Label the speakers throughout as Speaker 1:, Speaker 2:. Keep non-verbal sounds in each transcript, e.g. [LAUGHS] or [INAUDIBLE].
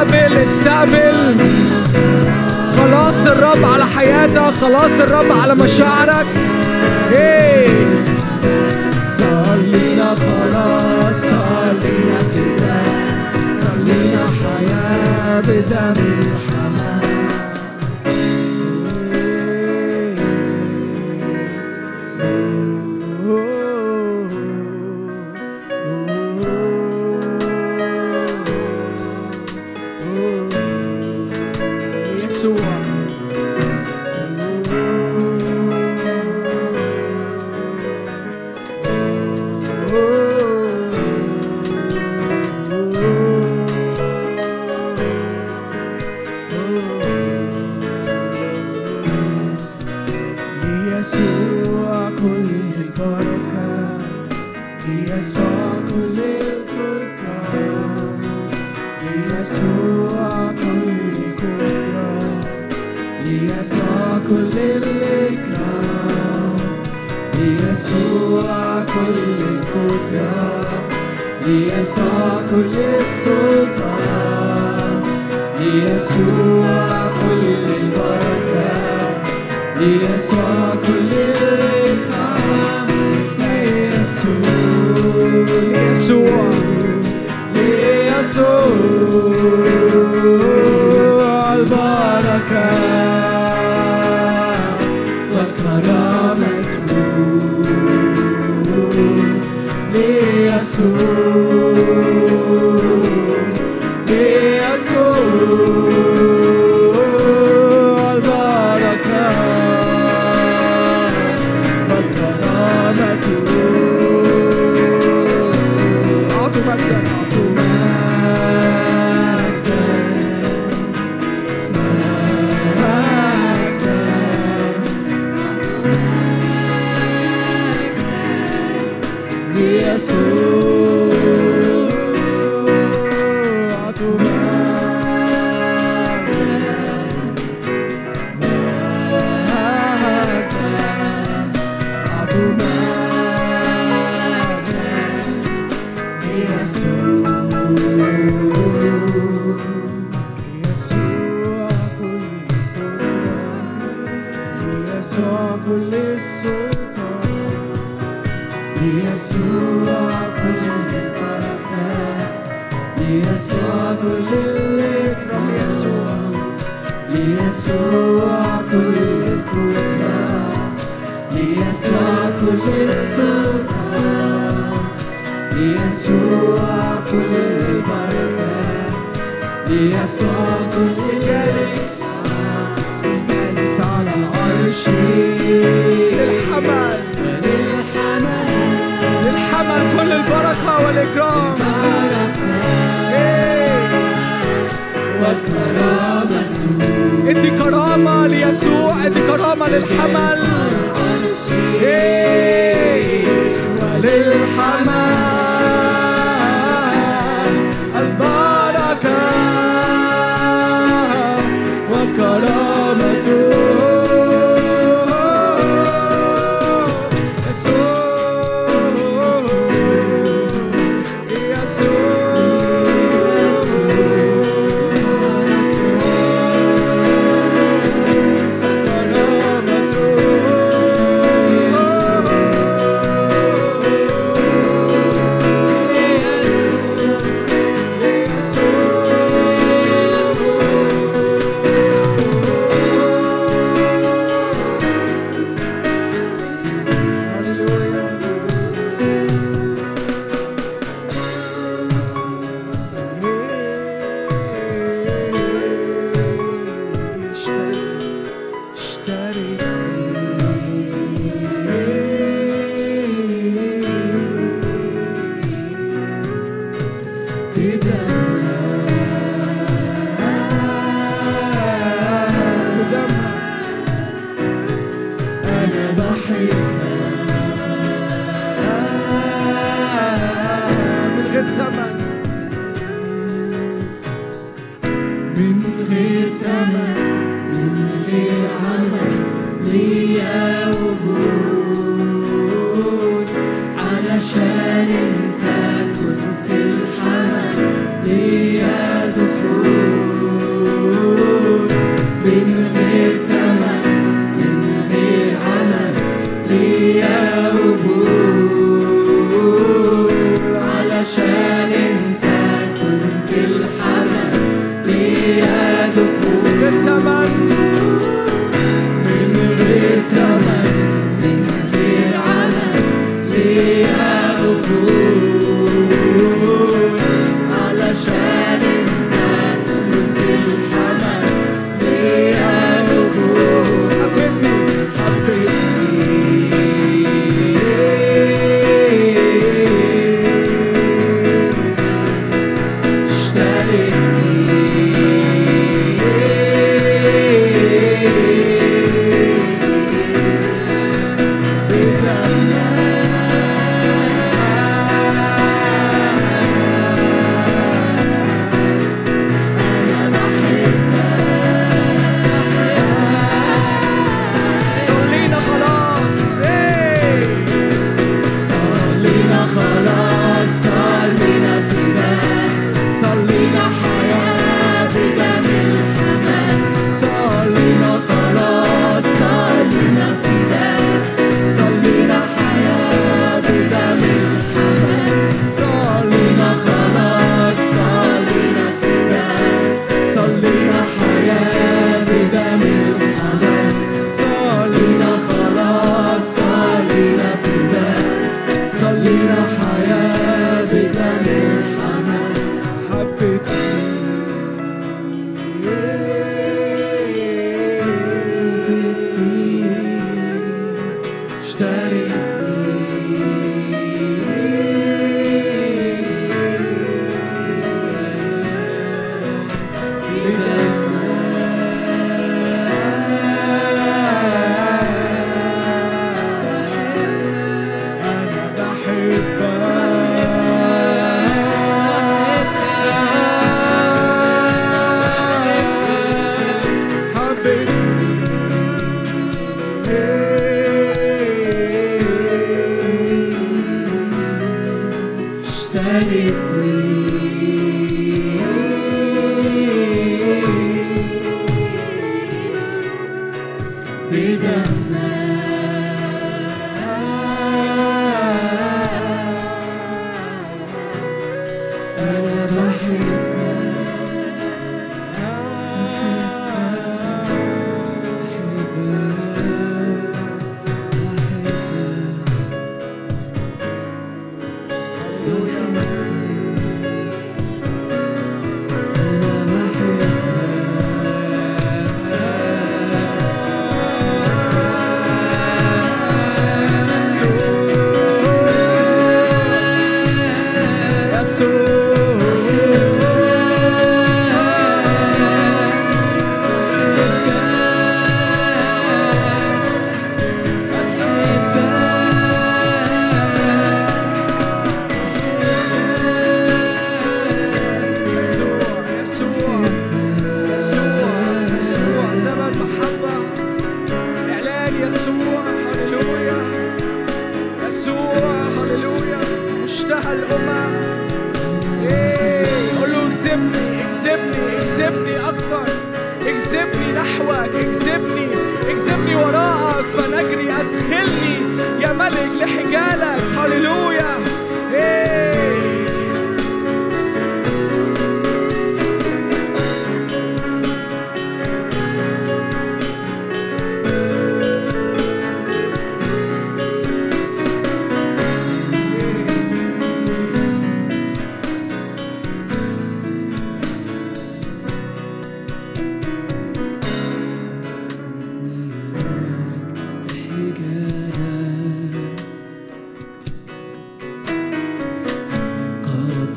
Speaker 1: استقبل استقبل. خلاص الرب على حياتك خلاص الرب على مشاعرك. صلينا خلاص صلينا كده صلينا حياة بدمنا Shabbat.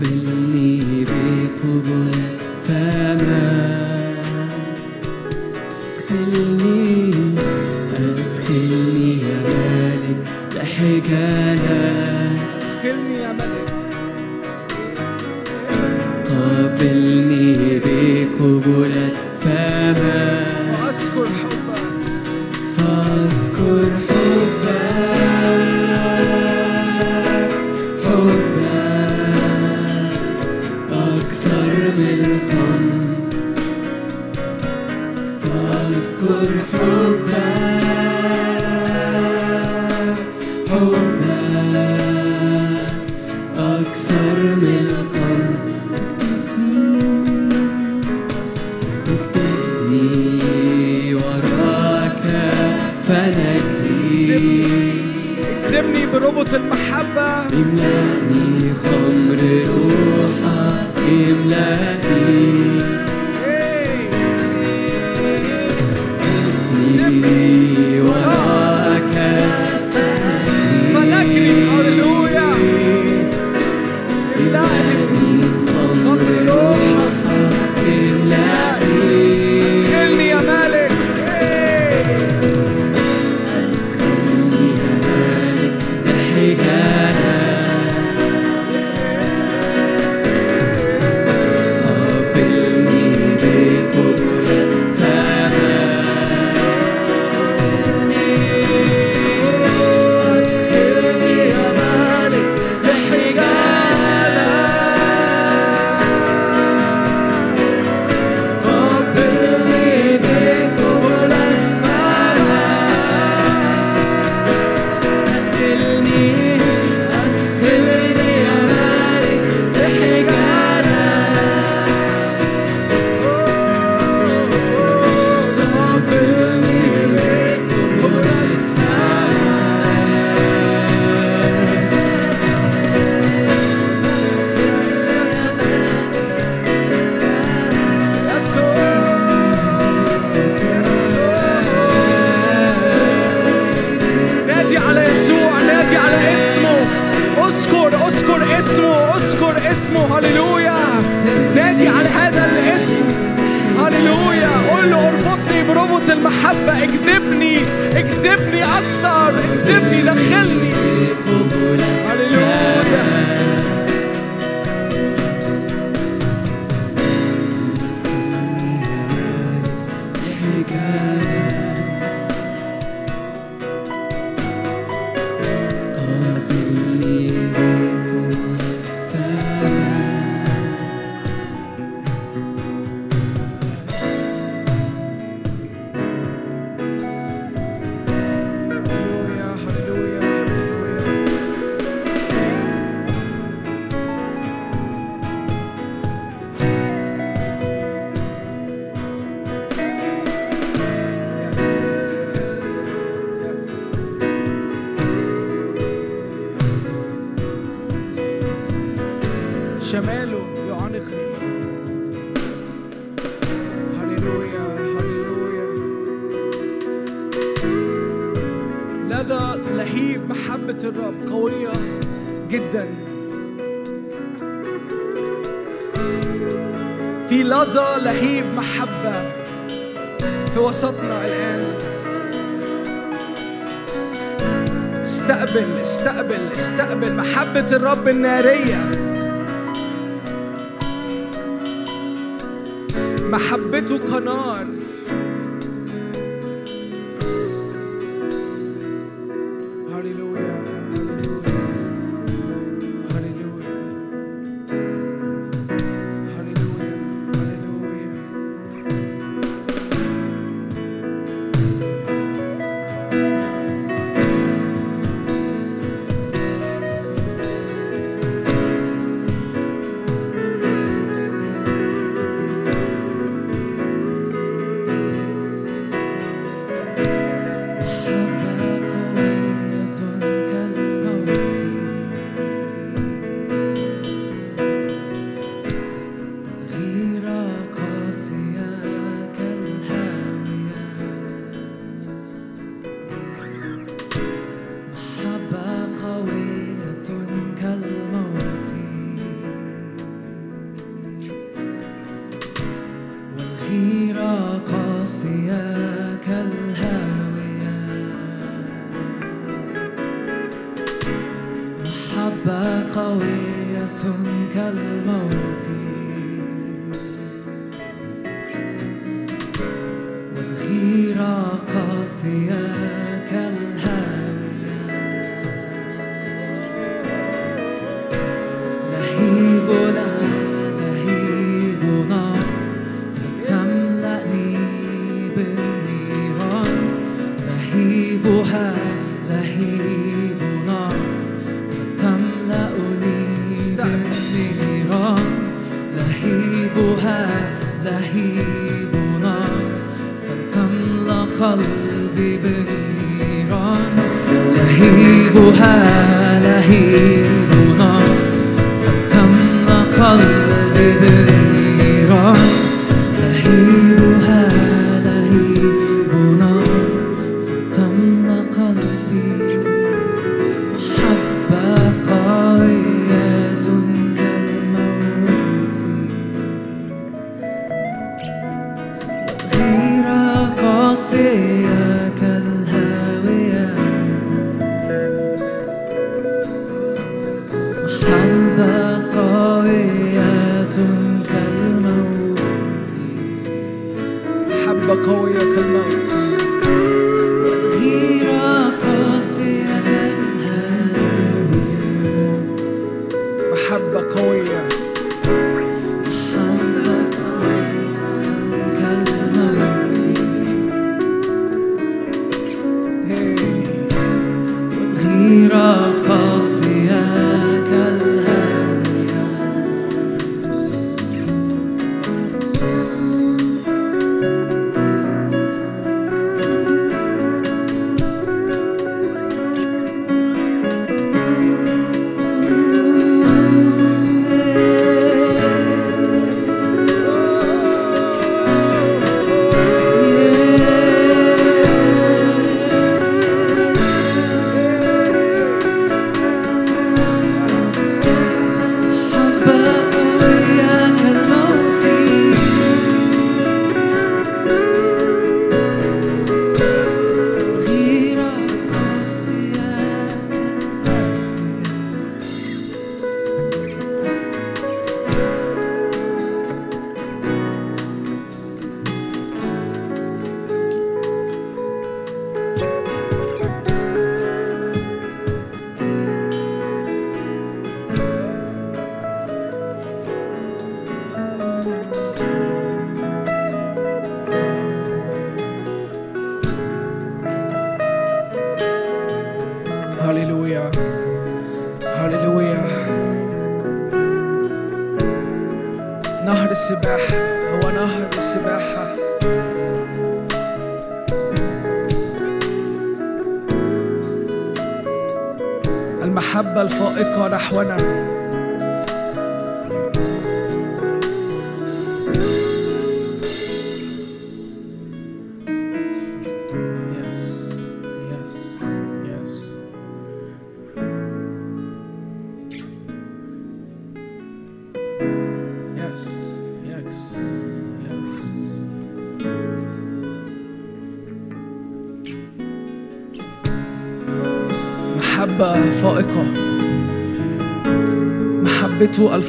Speaker 2: قابلني بقبول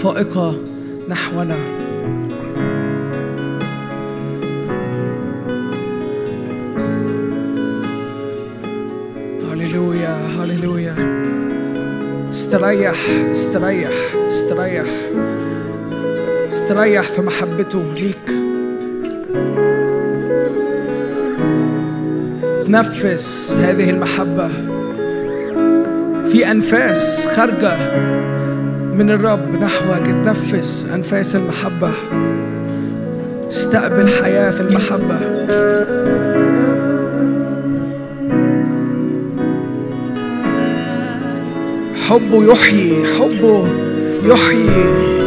Speaker 1: الفائقة نحونا. هللويا هللويا. استريح استريح استريح. استريح في محبته ليك. تنفس هذه المحبة في أنفاس خارجة. من الرب نحوك تنفس أنفاس المحبة. استقبل حياة في المحبة. حبه يحيي حبه يحيي.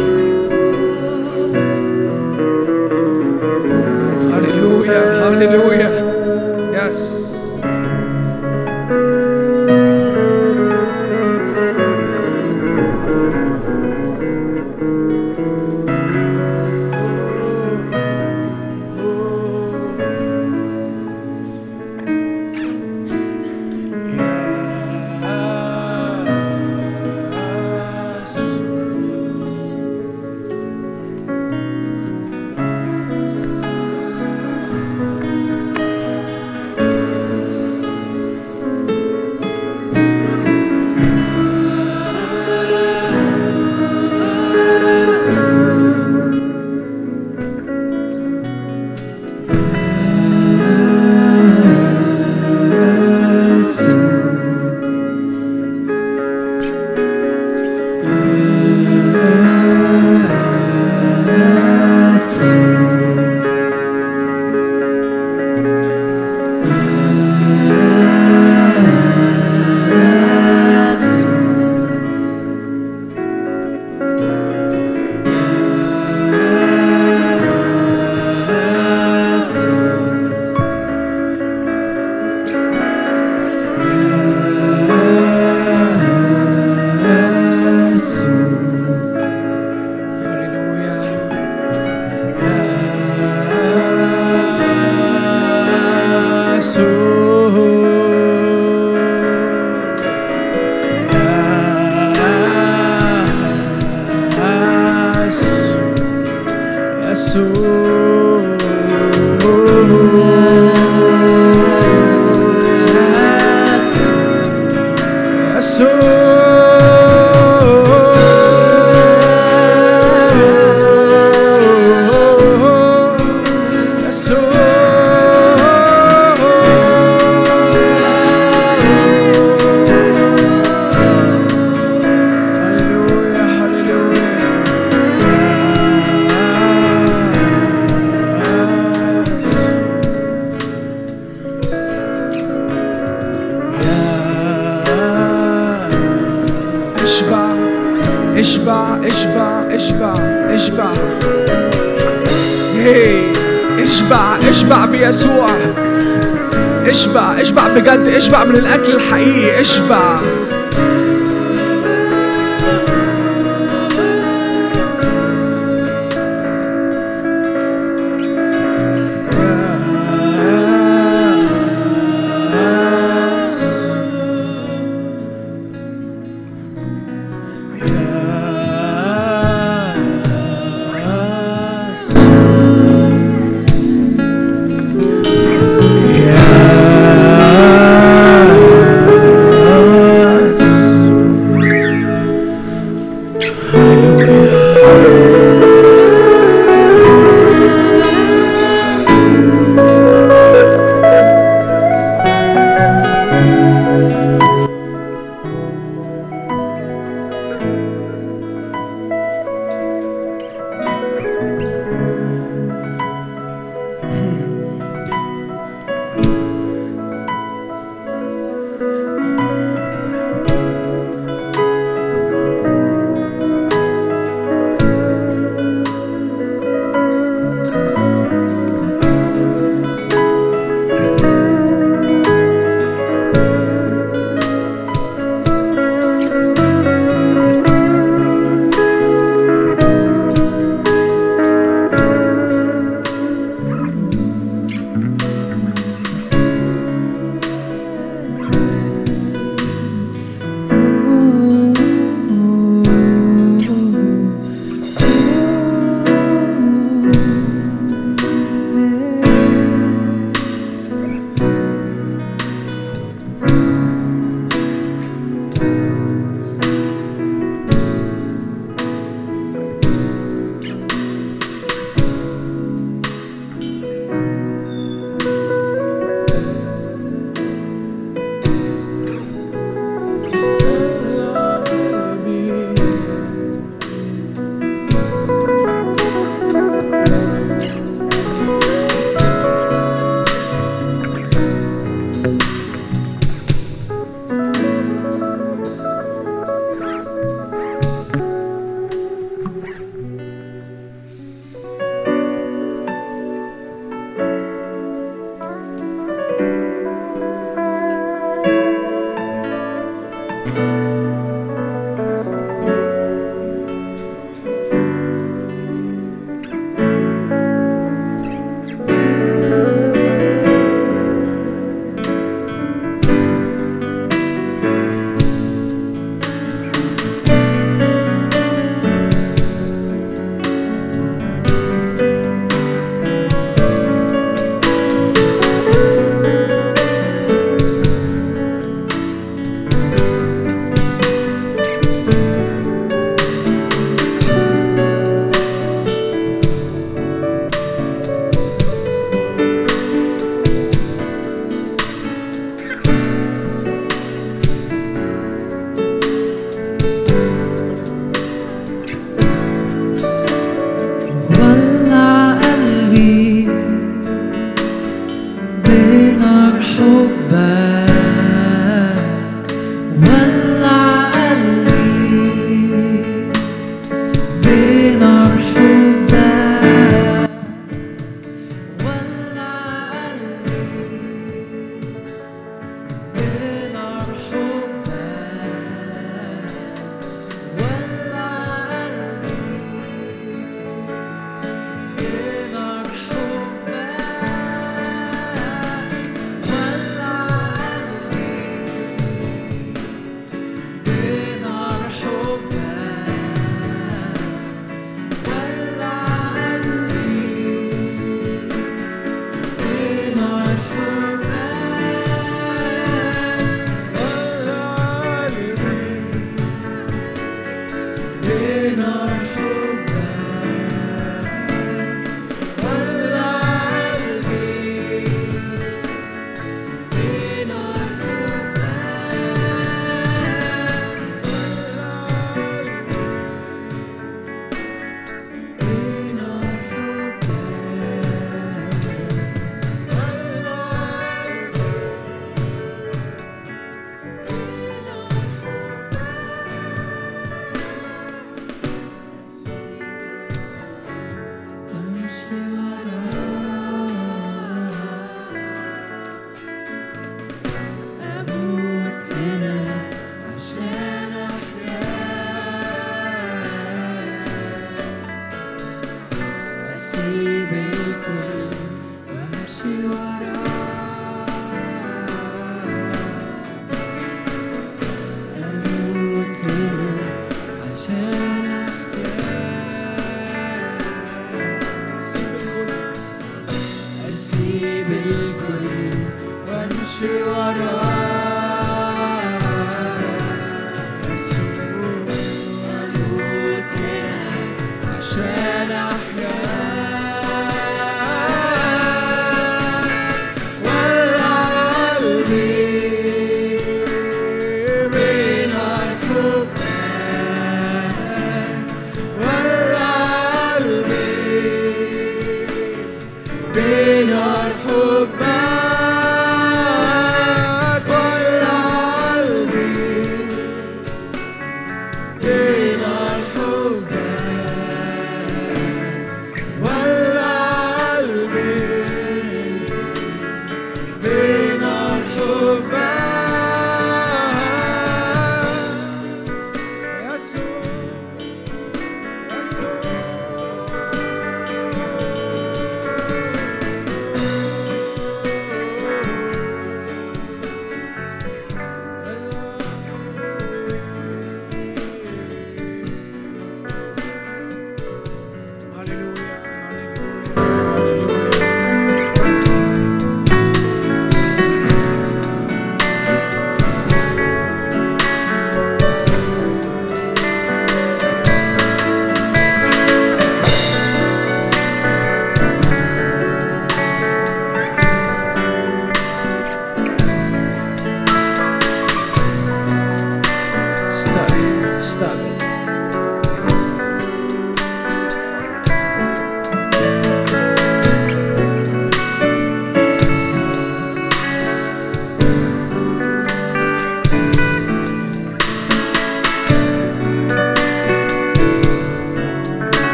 Speaker 2: بجد اشبع من الأكل الحقيقي اشبع.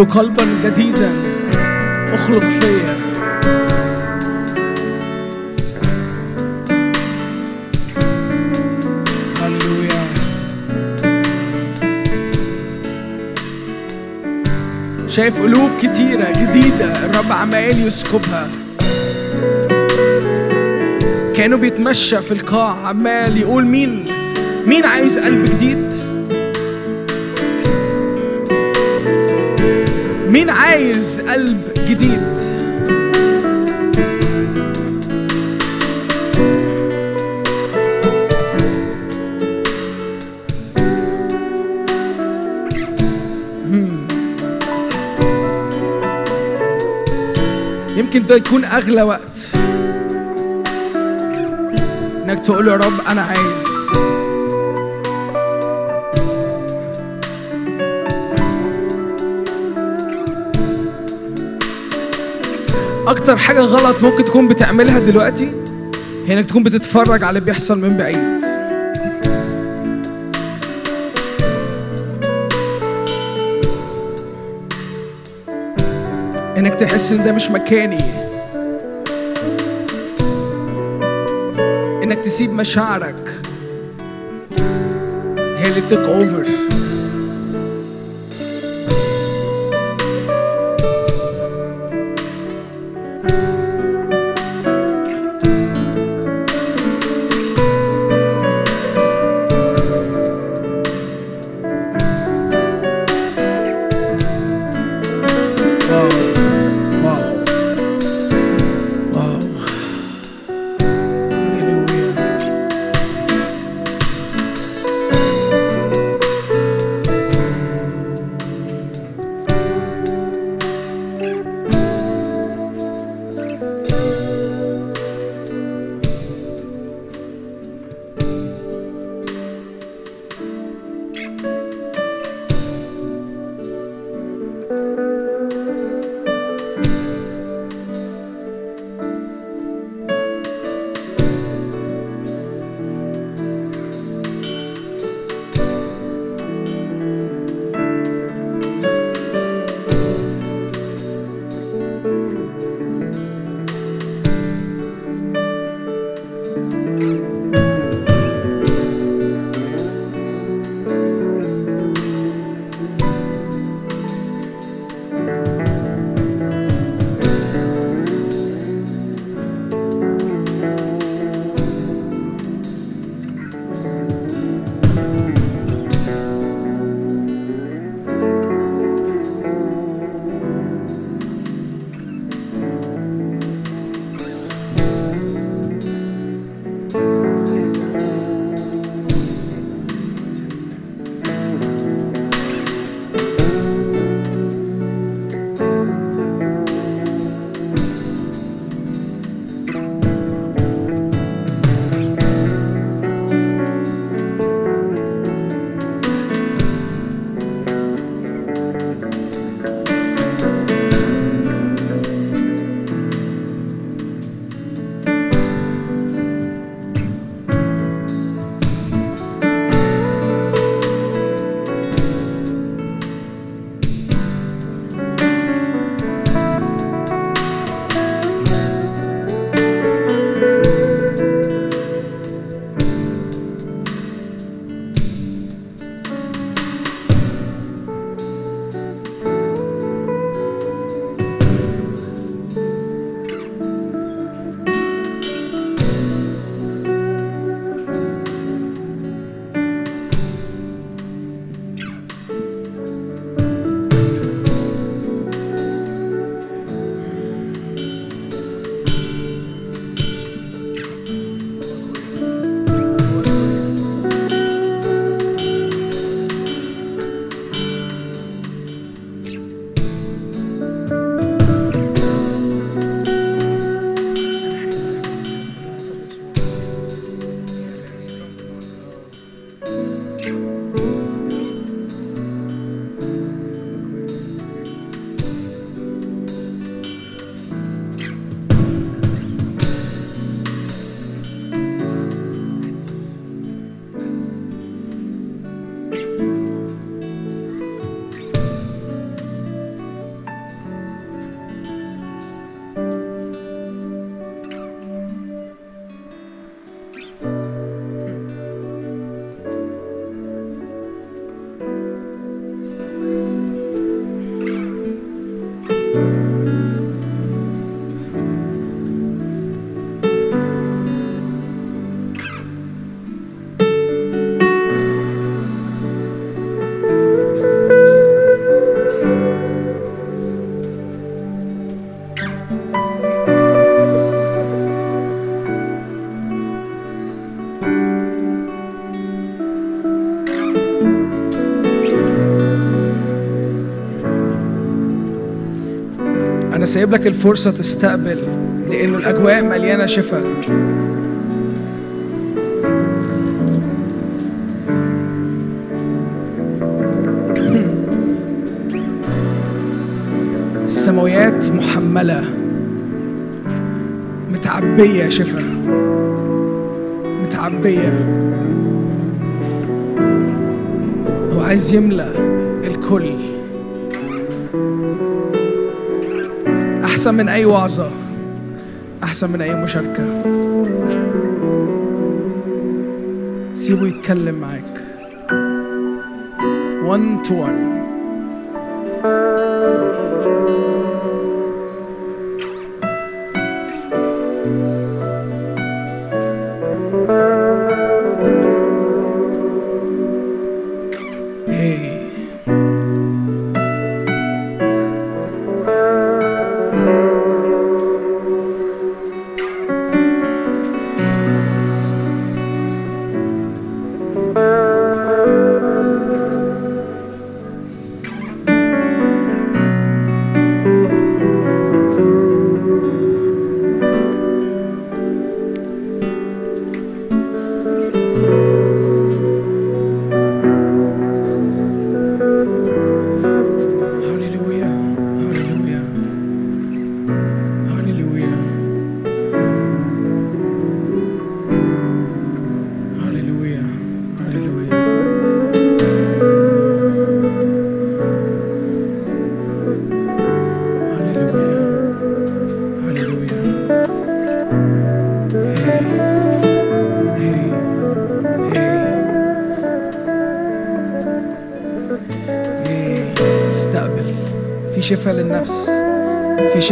Speaker 1: له قلبا جديدا أخلق فيا شايف قلوب كتيرة جديدة الرب عمال يسكبها. كانوا بيتمشى في القاع عمال يقول مين؟ مين عايز قلب جديد؟ مين عايز قلب جديد؟ مم. يمكن ده يكون أغلى وقت. إنك تقول يا رب أنا عايز. أكتر حاجة غلط ممكن تكون بتعملها دلوقتي هي إنك تكون بتتفرج على اللي بيحصل من بعيد. إنك تحس إن ده مش مكاني. إنك تسيب مشاعرك. هي اللي تيك اوفر سايب لك الفرصة تستقبل لأنه الأجواء مليانة شفاء [LAUGHS] السماويات محملة متعبية شفاء متعبية. هو عايز يملأ الكل. أحسن من أي وعظة أحسن من أي مشاركة. سيبه يتكلم معاك one to one.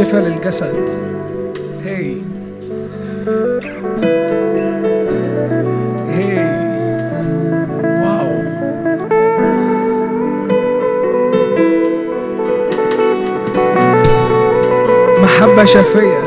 Speaker 1: شفاء للجسد. هي محبة شافية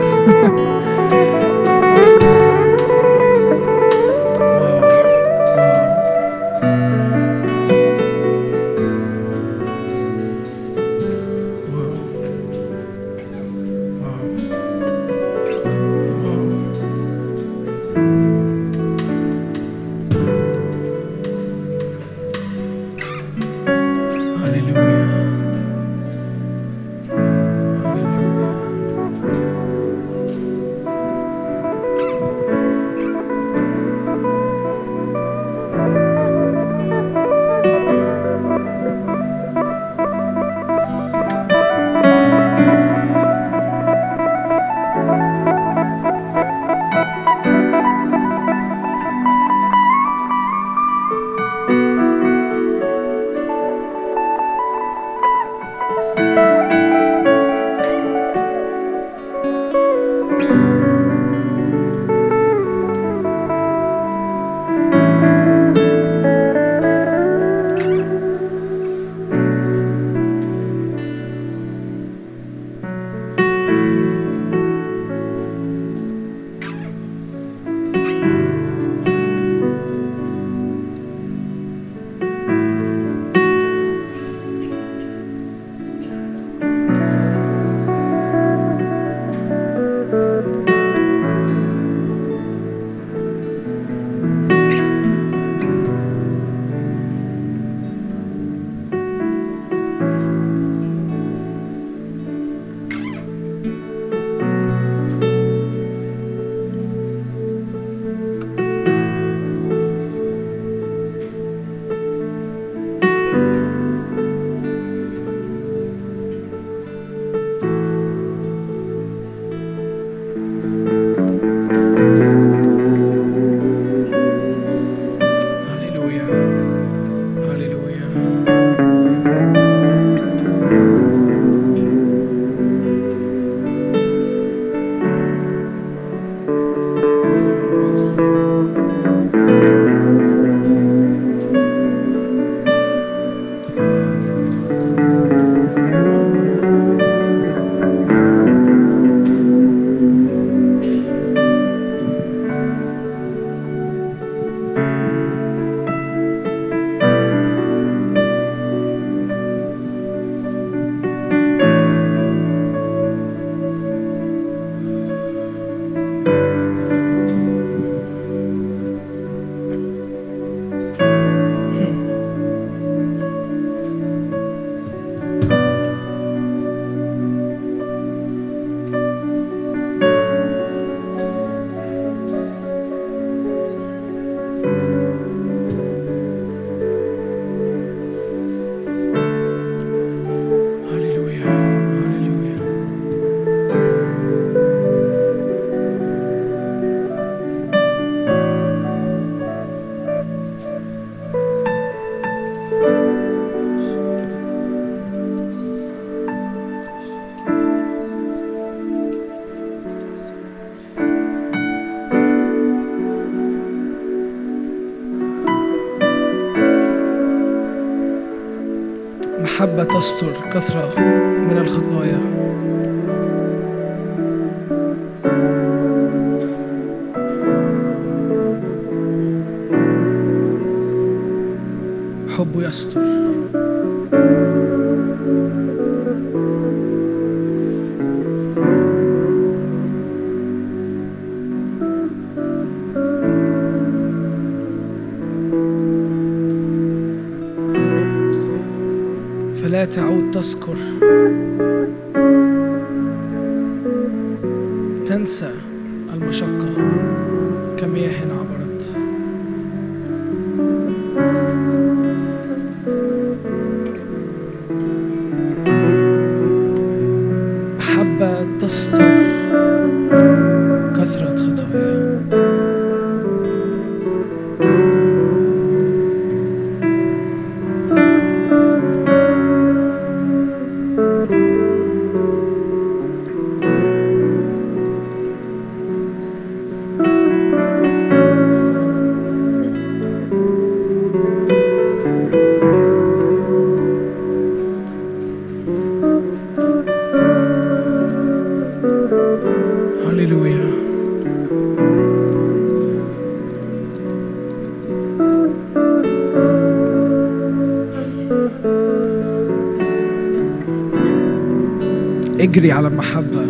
Speaker 1: تستر كثرة من الخطايا. Toscur. اجري على المحبة.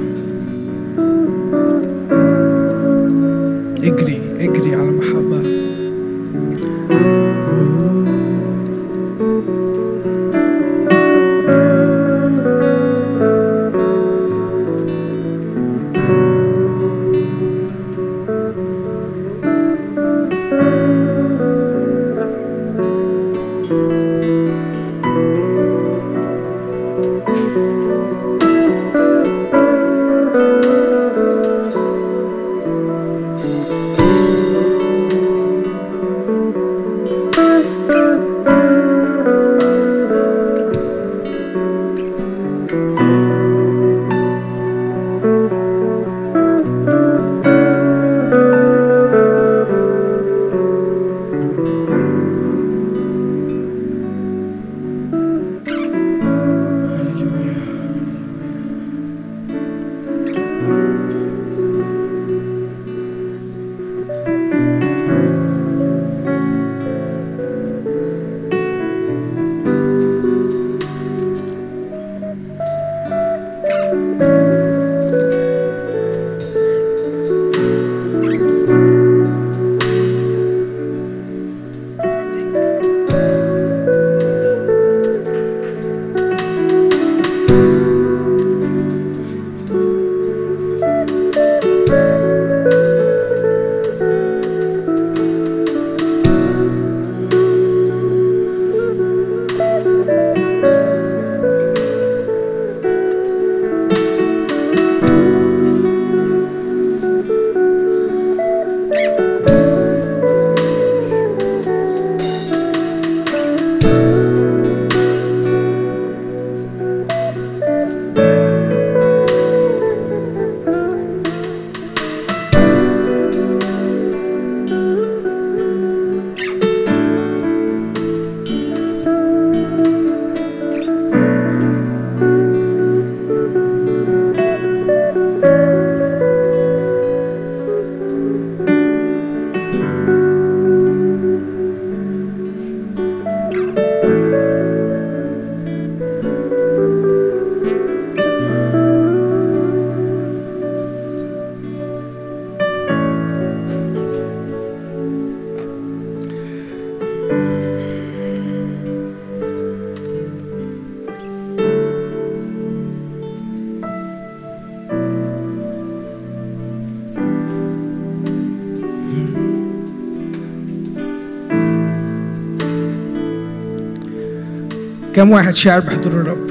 Speaker 1: كم واحد شاعر بحضور الرب؟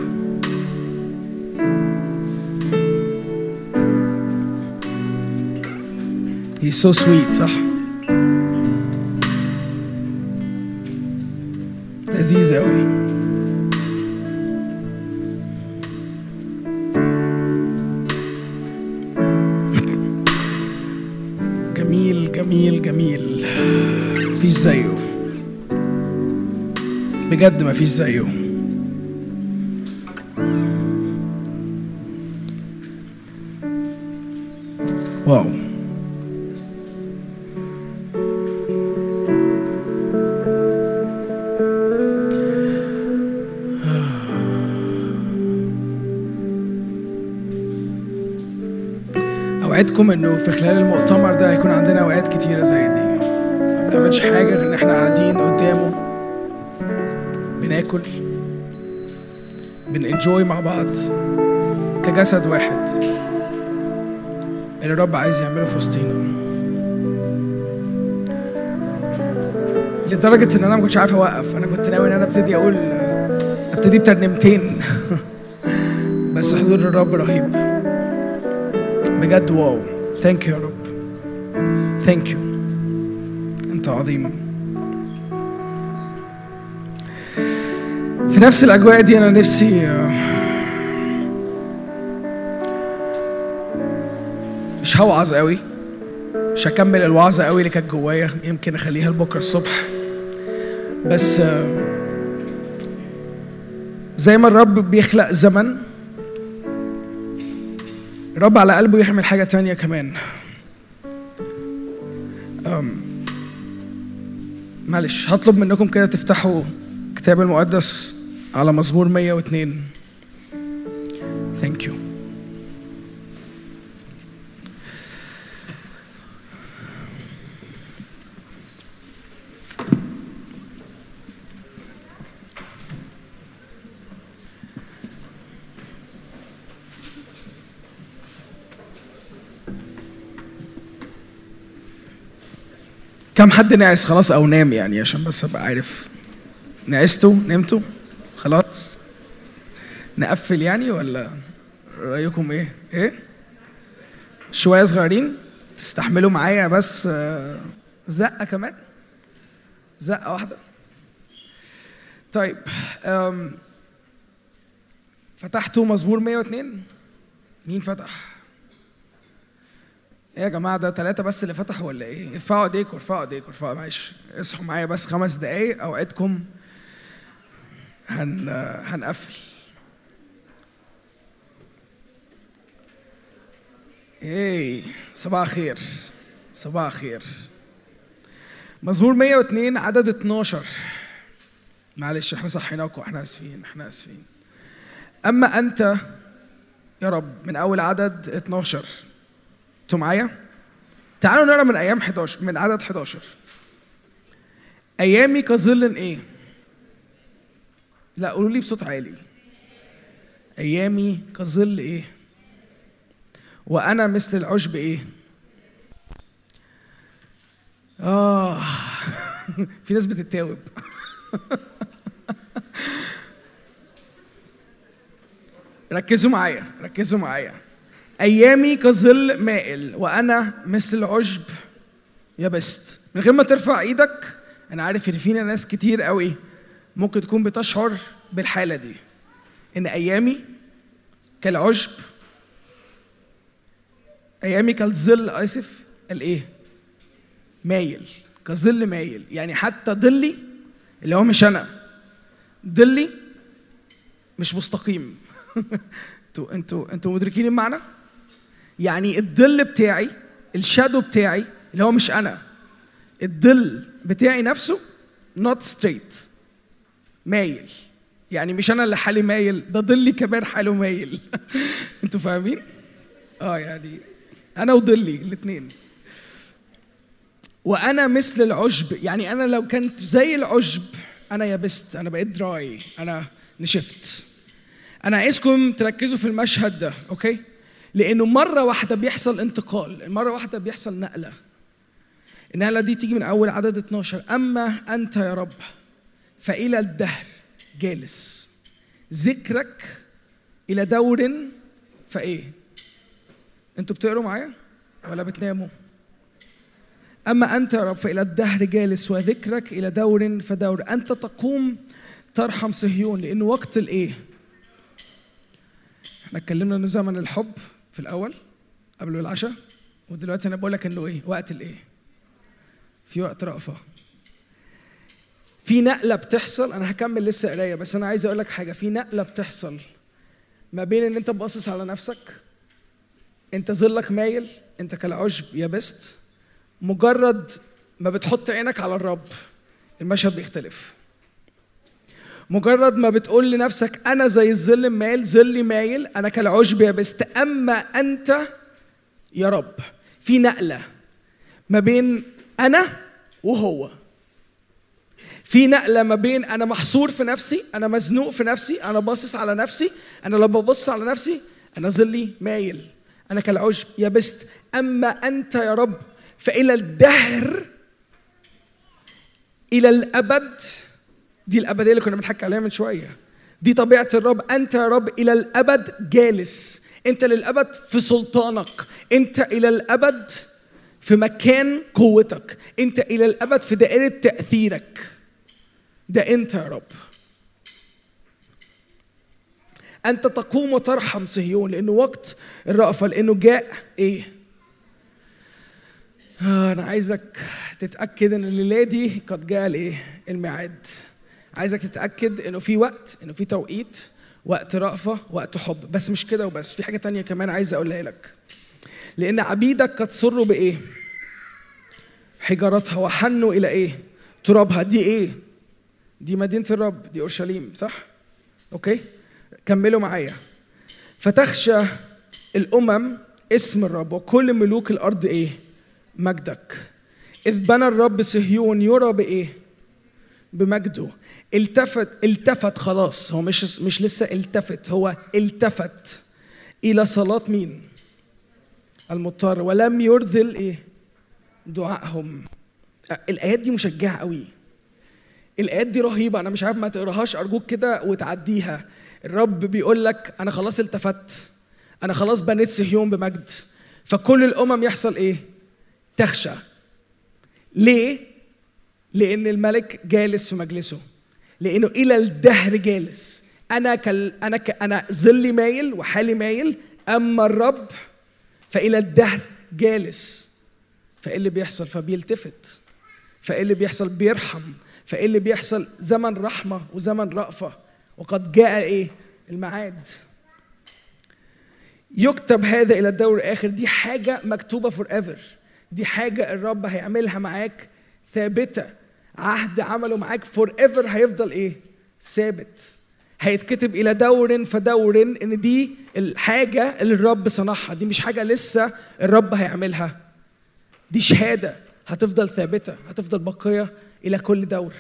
Speaker 1: He's so sweet صح؟ لذيذ أوي. جميل جميل جميل. مفيش زيه. بجد مفيش زيه. اوعدكم إنه في خلال المؤتمر ده هيكون عندنا أوقات كتيرة زي دي. ما بنعملش حاجة غير إن إحنا قاعدين قدامه. بناكل. بننجوي مع بعض. كجسد واحد. اللي الرب عايز يعمله في وسطينا. لدرجة إن أنا ما كنتش عارف أوقف، أنا كنت ناوي إن أنا أبتدي أقول أبتدي بترنيمتين [LAUGHS] بس حضور الرب رهيب. بجد wow. thank you يا رب thank you أنت عظيم. في نفس الأجواء دي أنا نفسي آه، مش هوعظ قوي. مش هكمل الوعظة قوي اللي كانت جوايا. يمكن أخليها لبكرة الصبح. بس آه، زي ما الرب بيخلق زمن الرب على قلبه يحمل حاجة تانية كمان. معلش هطلب منكم كده تفتحوا الكتاب المقدس على مزمور 102 ثانك يو كم حد ناعس خلاص أو نام يعني عشان بس أبقى عارف. نعستوا نمتوا خلاص. نقفل يعني ولا رأيكم إيه؟ إيه؟ شوية صغيرين. تستحملوا معايا بس آه، زقة كمان. زقة واحدة. طيب فتحتوا مزمور 102 مين فتح؟ إيه يا جماعة ده ثلاثة بس اللي فتحوا ولا إيه؟ ارفعوا إيديكم ارفعوا إيديكم ارفعوا معلش. اصحوا معايا بس خمس دقايق اوعدكم هن هنقفل. إيه صباح خير صباح خير. مزمور 102 عدد 12 معلش إحنا صحيناكم إحنا آسفين إحنا آسفين. أما أنت يا رب من أول عدد 12 أنتوا معايا؟ تعالوا نقرا من أيام 11 من عدد 11 أيامي كظل إيه؟ لا قولوا لي بصوت عالي أيامي كظل إيه؟ وأنا مثل العشب إيه؟ آه [LAUGHS] في ناس بتتاوب [LAUGHS] ركزوا معايا ركزوا معايا أيامي كظل مائل وأنا مثل العشب يبست من غير ما ترفع إيدك أنا عارف إن فينا ناس كتير قوي ممكن تكون بتشعر بالحالة دي. إن أيامي كالعشب أيامي كالظل آسف الإيه؟ مايل كظل مايل. يعني حتى ظلي اللي هو مش أنا ظلي مش مستقيم. [LAUGHS] أنتوا أنتوا أنتوا مدركين المعنى؟ يعني الظل بتاعي الشادو بتاعي اللي هو مش أنا الظل بتاعي نفسه not straight مايل. يعني مش أنا اللي حالي مايل ده ظلي كمان حاله مايل. [LAUGHS] أنتوا فاهمين؟ آه يعني أنا وظلي الاثنين وأنا مثل العشب يعني أنا لو كنت زي العشب أنا يبست أنا بقيت dry أنا نشفت. أنا عايزكم تركزوا في المشهد ده okay؟ لأنه مرة واحدة بيحصل انتقال مرة واحدة بيحصل نقلة. النقلة دي تيجي من أول عدد 12 أما أنت يا رب فإلى الدهر جالس. ذكرك إلى دور فإيه؟ أنتوا بتقروا معايا ولا بتناموا؟ أما أنت يا رب فإلى الدهر جالس وذكرك إلى دور فدور. أنت تقوم ترحم صهيون لأنه وقت الإيه؟ إحنا اتكلمنا إنه زمن الحب. في الأول قبل العشاء. ودلوقتي أنا بقول لك إنه إيه وقت الإيه؟ في وقت رأفة. في نقلة بتحصل أنا هكمل لسه قراية بس أنا عايز أقول لك حاجة. في نقلة بتحصل ما بين إن أنت باصص على نفسك أنت ظلك مايل أنت كالعشب يبست مجرد ما بتحط عينك على الرب المشهد بيختلف. مجرد ما بتقول لنفسك أنا زي الظل مايل ظلي مايل أنا كالعشب يبست أما أنت يا رب في نقلة ما بين أنا وهو. في نقلة ما بين أنا محصور في نفسي أنا مزنوق في نفسي أنا باصص على نفسي أنا لما ببص على نفسي أنا ظلي مايل أنا كالعشب يبست أما أنت يا رب فإلى الدهر إلى الأبد دي الابديه اللي كنا بنحكي عليها من شوية. دي طبيعة الرب. أنت يا رب إلى الأبد جالس. أنت للأبد في سلطانك. أنت إلى الأبد في مكان قوتك. أنت إلى الأبد في دائرة تأثيرك. ده أنت يا رب. أنت تقوم وترحم صهيون لأنه وقت الرأفة لأنه جاء إيه؟ آه أنا عايزك تتأكد إن الليلة دي قد جاء الايه الميعاد. عايزك تتأكد إنه في وقت إنه في توقيت وقت رأفة وقت حب. بس مش كده وبس في حاجة تانية كمان عايز أقولها لك. لأن عبيدك قد سروا بإيه؟ حجارتها وحنوا إلى إيه؟ ترابها. دي إيه؟ دي مدينة الرب دي أورشليم صح؟ أوكي؟ كملوا معايا. فتخشى الأمم اسم الرب وكل ملوك الأرض إيه؟ مجدك. إذ بنى الرب صهيون يرى بإيه؟ بمجده. التفت التفت خلاص. هو مش مش لسه التفت هو التفت. إلى صلاة مين؟ المضطر. ولم يرذل إيه؟ دعائهم. الآيات دي مشجعة قوي. الآيات دي رهيبة. أنا مش عارف ما تقراهاش أرجوك كده وتعديها. الرب بيقول لك أنا خلاص التفت. أنا خلاص بنيت صهيون بمجد. فكل الأمم يحصل إيه؟ تخشى. ليه؟ لأن الملك جالس في مجلسه. لأنه إلى الدهر جالس. أنا كال أنا ك... أنا ظلي مايل وحالي مايل أما الرب فإلى الدهر جالس. فإيه اللي بيحصل؟ فبيلتفت. فإيه اللي بيحصل؟ بيرحم. فإيه اللي بيحصل؟ زمن رحمة وزمن رأفة. وقد جاء إيه؟ الميعاد يكتب هذا إلى الدور الآخر. دي حاجة مكتوبة forever دي حاجة الرب هيعملها معاك ثابتة. عهد عمله معاك forever هيفضل إيه؟ ثابت. هيتكتب إلى دور فدور إن دي الحاجة اللي الرب صنعها. دي مش حاجة لسه الرب هيعملها. دي شهادة هتفضل ثابتة هتفضل باقيه إلى كل دور.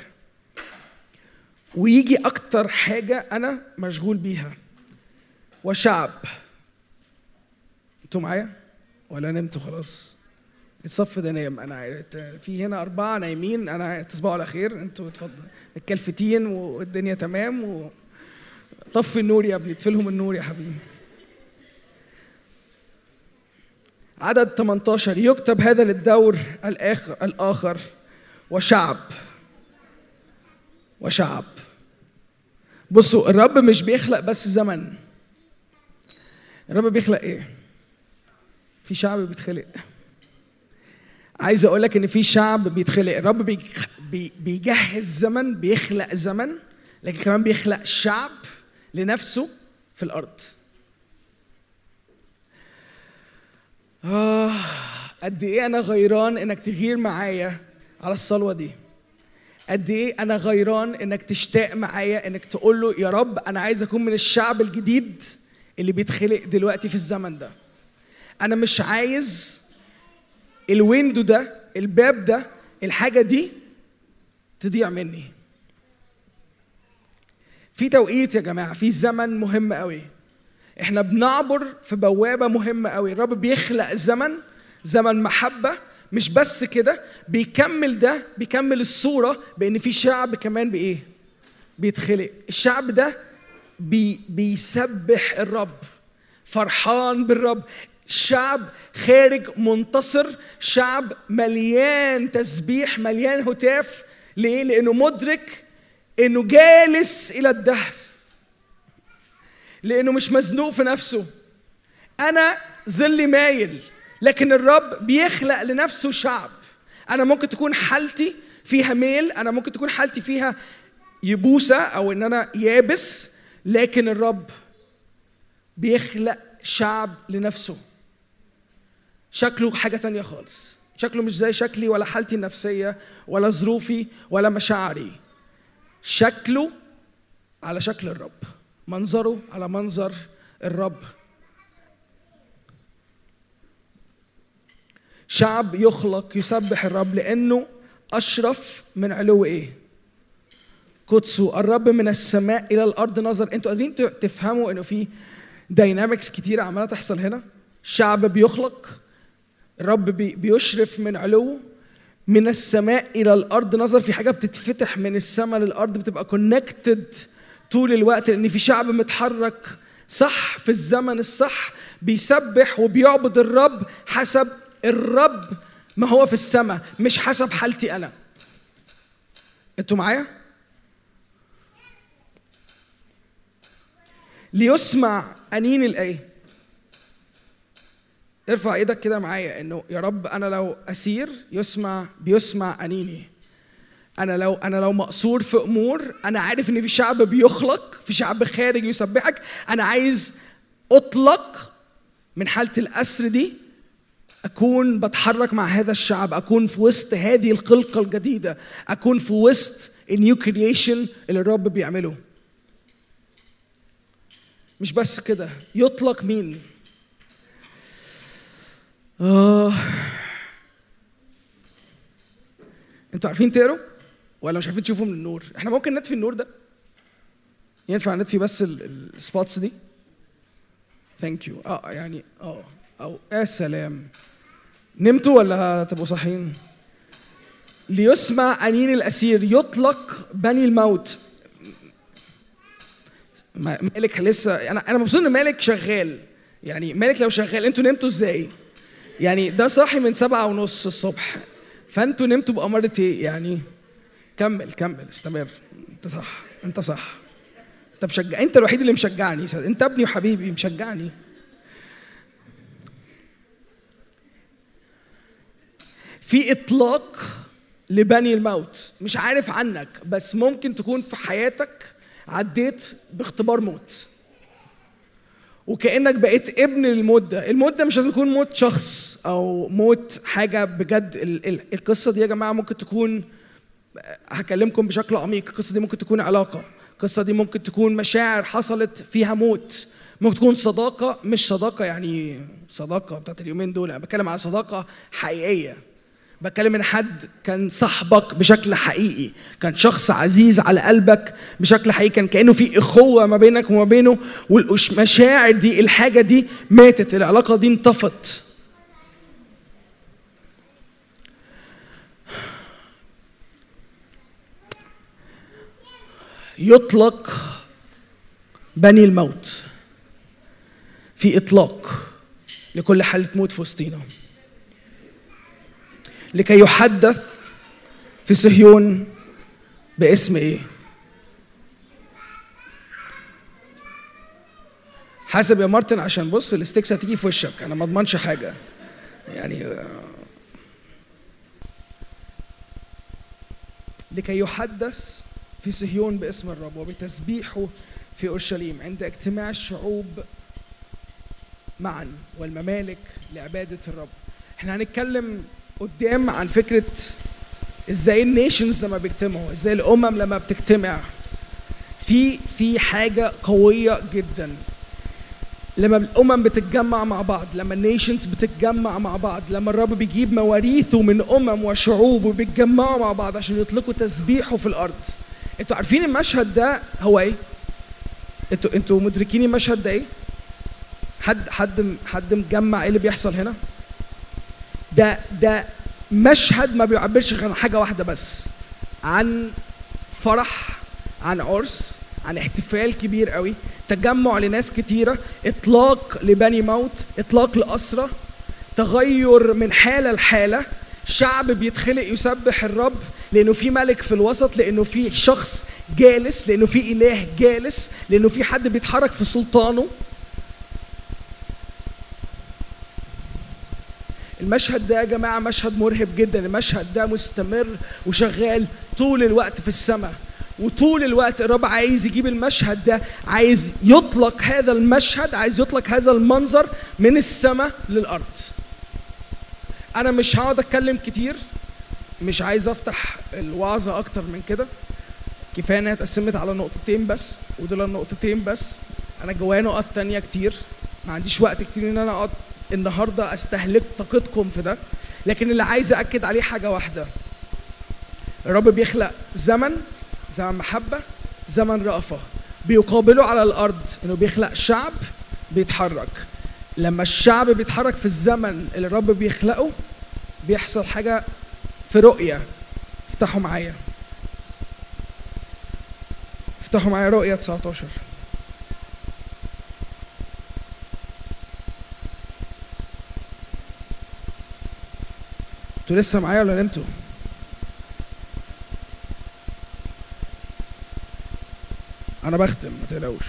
Speaker 1: ويجي أكتر حاجة أنا مشغول بيها. وشعب. أنتوا معايا؟ ولا نمتوا خلاص؟ الصف ده نايم. أنا. في هنا أربعة نايمين. أنا تصبحوا على خير. أنتوا اتفضل. متكلفتين والدنيا تمام. و... طفي النور يا ابني. اطفي لهم النور يا حبيبي. عدد 18 يكتب هذا للدور الآخر الآخر. وشعب. وشعب. بصوا الرب مش بيخلق بس زمن. الرب بيخلق إيه؟ في شعب بيتخلق. عايز أقول لك ان في شعب بيتخلق. الرب بيج- بي- بيجهز زمن بيخلق زمن لكن كمان بيخلق شعب لنفسه في الأرض. آه قد إيه أنا غيران إنك تغير معايا على الصلوة دي؟ قد إيه أنا غيران إنك تشتاق معايا إنك تقول له يا رب أنا عايز أكون من الشعب الجديد اللي بيتخلق دلوقتي في الزمن ده. أنا مش عايز الويندو ده الباب ده الحاجة دي تضيع مني. في توقيت يا جماعة في زمن مهم قوي. إحنا بنعبر في بوابة مهمة قوي. الرب بيخلق زمن زمن محبة. مش بس كده بيكمل ده بيكمل الصورة بإن في شعب كمان بإيه؟ بيتخلق. الشعب ده بي بيسبح الرب. فرحان بالرب. شعب خارج منتصر شعب مليان تسبيح مليان هتاف. ليه؟ لأنه مدرك إنه جالس إلى الدهر. لأنه مش مزنوق في نفسه. أنا ظلي مايل لكن الرب بيخلق لنفسه شعب. أنا ممكن تكون حالتي فيها ميل أنا ممكن تكون حالتي فيها يبوسة أو إن أنا يابس لكن الرب بيخلق شعب لنفسه. شكله حاجة تانية خالص. شكله مش زي شكلي ولا حالتي النفسية ولا ظروفي ولا مشاعري. شكله على شكل الرب. منظره على منظر الرب. شعب يخلق يسبح الرب لأنه أشرف من علو إيه؟ قدسه. الرب من السماء إلى الأرض نظر. أنتوا قادرين تفهموا إنه في dynamics كتيرة عمالة تحصل هنا؟ شعب بيخلق الرب بي- بيشرف من علوه من السماء إلى الأرض. نظر في حاجة بتتفتح من السماء للأرض بتبقى connected طول الوقت لأن في شعب متحرك. صح في الزمن الصح. بيسبح وبيعبد الرب حسب الرب ما هو في السماء مش حسب حالتي أنا. أنتوا معايا؟ ليسمع أنين الآية. ارفع إيدك كده معايا انه يا رب أنا لو اسير يسمع بيسمع انيني. أنا لو أنا لو مقصور في امور أنا عارف ان في شعب بيخلق في شعب خارج يسبحك. أنا عايز اطلق من حالة الأسر دي أكون بتحرك مع هذا الشعب أكون في وسط هذه الخلقه الجديدة أكون في وسط ال new creation اللي الرب بيعمله. مش بس كده يطلق مين؟ آه. أنتوا عارفين تقروا ولا مش عارفين تشوفوا من النور؟ إحنا ممكن نطفي النور ده. ينفع نطفي بس ال spots دي؟ thank you آه يعني آه أو يا سلام. نمتوا ولا هتبقوا صاحيين؟ ليسمع أنين الأسير يطلق بني الموت. ما- مالك لسه؟ أنا أنا مبسوط إن مالك شغال. يعني مالك لو شغال أنتوا نمتوا إزاي؟ يعني ده صاحي من سبعة ونص الصبح. فأنتوا نمتوا بأمارة إيه؟ يعني كمل كمل. استمر. أنت صح أنت صح. أنت مشجع أنت الوحيد اللي مشجعني. أنت ابني وحبيبي مشجعني. في إطلاق لبني الموت. مش عارف عنك بس ممكن تكون في حياتك عديت باختبار موت. وكأنك بقيت ابن الموت ده الموت ده مش لازم يكون موت شخص أو موت حاجة. بجد ال- ال- القصة دي يا جماعة ممكن تكون هكلمكم بشكل عميق. القصة دي ممكن تكون علاقة. القصة دي ممكن تكون مشاعر حصلت فيها موت. ممكن تكون صداقة مش صداقة يعني صداقة بتاعت اليومين دول. أنا بتكلم على صداقة حقيقية. بتكلم إن حد كان صاحبك بشكل حقيقي كان شخص عزيز على قلبك بشكل حقيقي كان كأنه في إخوة ما بينك وما بينه والمشاعر دي الحاجة دي ماتت العلاقة دي انطفت. يطلق بني الموت في إطلاق لكل حالة موت في وسطينا. لكي يحدث في صهيون باسم إيه؟ حاسب يا مارتن عشان بص ال sticks هتيجي في وشك. أنا ما أضمنش حاجة. يعني آه. لكي يحدث في صهيون باسم الرب وبتسبيحه في أورشليم عند اجتماع الشعوب معا والممالك لعبادة الرب. إحنا هنتكلم قدام عن فكرة إزاي ال nations لما بيجتمعوا إزاي الأمم لما بتجتمع. في في حاجة قوية جدا. لما الأمم بتتجمع مع بعض لما ال nations بتتجمع مع بعض لما الرب بيجيب مواريثه من أمم وشعوب وبيتجمعوا مع بعض عشان يطلقوا تسبيحه في الأرض. أنتوا عارفين المشهد ده هو إيه؟ أنتوا أنتوا مدركين المشهد ده إيه؟ حد حد حد مجمع إيه اللي بيحصل هنا؟ ده ده مشهد ما بيعبرش عن حاجة واحدة بس. عن فرح عن عرس عن احتفال كبير قوي تجمع لناس كتيرة إطلاق لبني موت إطلاق لاسرى تغير من حالة لحالة شعب بيتخلق يسبح الرب لأنه في ملك في الوسط لأنه في شخص جالس لأنه في إله جالس لأنه في حد بيتحرك في سلطانه. المشهد ده يا جماعة مشهد مرهب جدا. المشهد ده مستمر وشغال طول الوقت في السماء وطول الوقت الرب عايز يجيب المشهد ده عايز يطلق هذا المشهد عايز يطلق هذا المنظر من السماء للأرض. أنا مش هقعد أتكلم كتير مش عايز أفتح الوعظة أكتر من كده. كفاية إنها اتقسمت على نقطتين بس ودول النقطتين بس. أنا جوايا نقط تانية كتير ما عنديش وقت كتير إن أنا أقعد النهارده استهلك طاقتكم في ده لكن اللي عايز اكد عليه حاجة واحدة. الرب بيخلق زمن زمن محبة زمن رأفة. بيقابله على الأرض إنه بيخلق شعب بيتحرك. لما الشعب بيتحرك في الزمن اللي الرب بيخلقه بيحصل حاجة في رؤية. افتحوا معايا. افتحوا معايا رؤية 19 أنتوا لسه معايا ولا نمتوا؟ أنا بختم ما تقلقوش.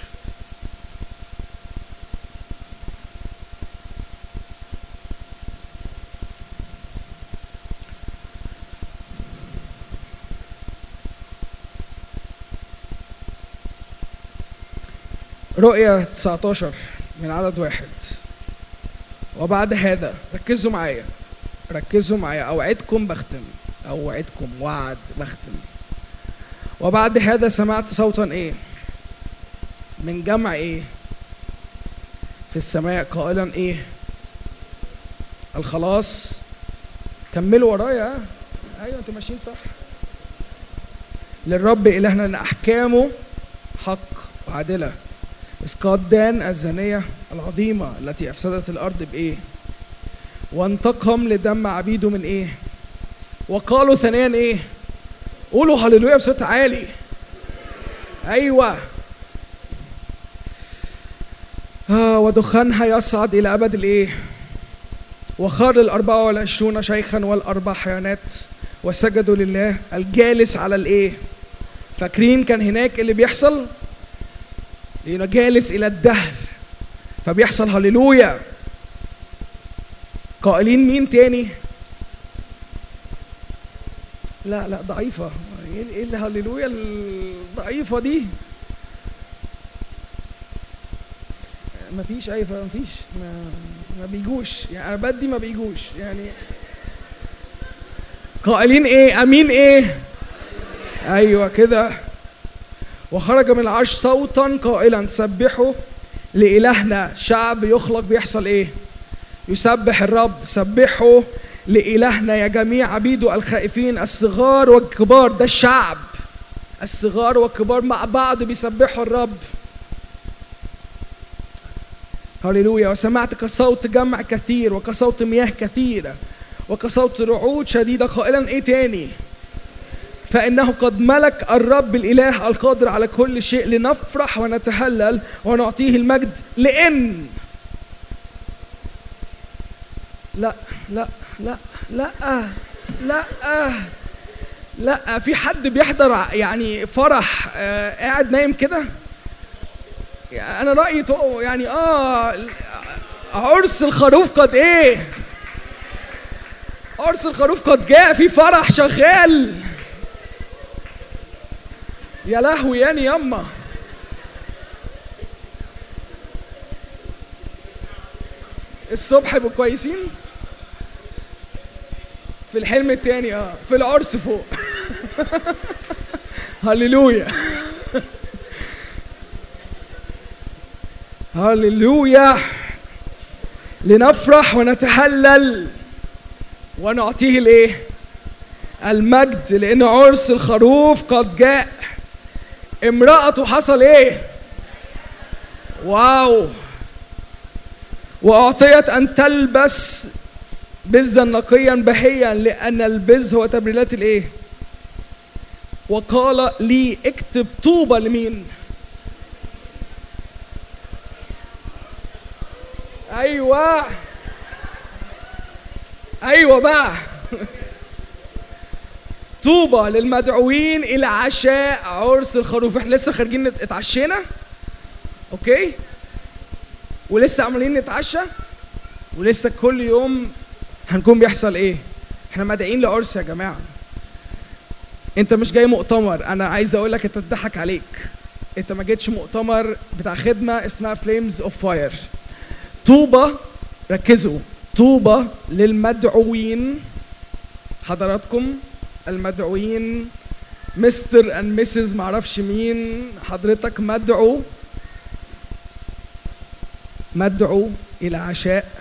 Speaker 1: رؤية 19 من عدد واحد. وبعد هذا ركزوا معايا. ركزوا معايا. أوعدكم بختم. أوعدكم وعد بختم. وبعد هذا سمعت صوتا إيه؟ من جمع إيه؟ في السماء قائلا إيه؟ الخلاص. كملوا ورايا. ها؟ أيوه أنتوا ماشيين صح. للرب إلهنا إن أحكامه حق وعادلة. إذ قد دان الزانية العظيمة التي أفسدت الأرض بإيه؟ وانتقم لدم عبيده من إيه؟ وقالوا ثانيا إيه؟ قولوا هللويا بصوت عالي أيوه آه ودخانها يصعد إلى أبد الإيه؟ وخر الأربعة والعشرون شيخا والأربع حيوانات وسجدوا لله الجالس على الإيه؟ فاكرين كان هناك اللي بيحصل؟ لأنه جالس إلى الدهر فبيحصل هللويا قائلين مين تاني؟ لا لا ضعيفة إيه إيه الهللويا الضعيفة دي؟ مفيش أي مفيش ما, ما بيجوش يعني أنا بدي ما بيجوش يعني قائلين إيه؟ أمين إيه؟ أيوه كده وخرج من العرش صوتا قائلا سبحوا لإلهنا شعب يخلق بيحصل إيه؟ يسبح الرب سبحوا لإلهنا يا جميع عبيده الخائفين الصغار والكبار ده الشعب. الصغار والكبار مع بعض بيسبحوا الرب. هللويا. وسمعت كصوت جمع كثير وكصوت مياه كثيرة وكصوت رعود شديدة. قائلا إيه تاني؟ فإنه قد ملك الرب الإله القادر على كل شيء لنفرح ونتهلل ونعطيه المجد لأن لا لا لا لا لا لا في حد بيحضر يعني فرح آه، قاعد نايم كده؟ أنا رأيي يعني آه عرس الخروف قد إيه؟ عرس الخروف قد جاء في فرح شغال. يا لهوي يعني يما الصبح يبقوا كويسين؟ في الحلم التاني آه في العرس فوق. [LAUGHS] هللويا. [LAUGHS] هللويا. لنفرح ونتهلل ونعطيه الإيه؟ المجد لأن عرس الخروف قد جاء. امرأته حصل إيه؟ واو. وأعطيت أن تلبس بزا نقيا بهيا لأن البز هو تبريلات الإيه؟ وقال لي اكتب طوبى لمين؟ أيوه. أيوه بقى. [LAUGHS] طوبى للمدعوين إلى عشاء عرس الخروف. إحنا لسه خارجين اتعشينا؟ okay. ولسه عمالين نتعشى؟ ولسه كل يوم هنكون بيحصل إيه؟ إحنا مدعين لعرس يا جماعة. أنت مش جاي مؤتمر. أنا عايز أقول لك أنت اتضحك عليك. أنت ما جيتش مؤتمر بتاع خدمة اسمها Flames of Fire طوبى ركزوا. طوبى للمدعوين. حضراتكم المدعوين. مستر اند مسز معرفش مين. حضرتك مدعو. مدعو إلى عشاء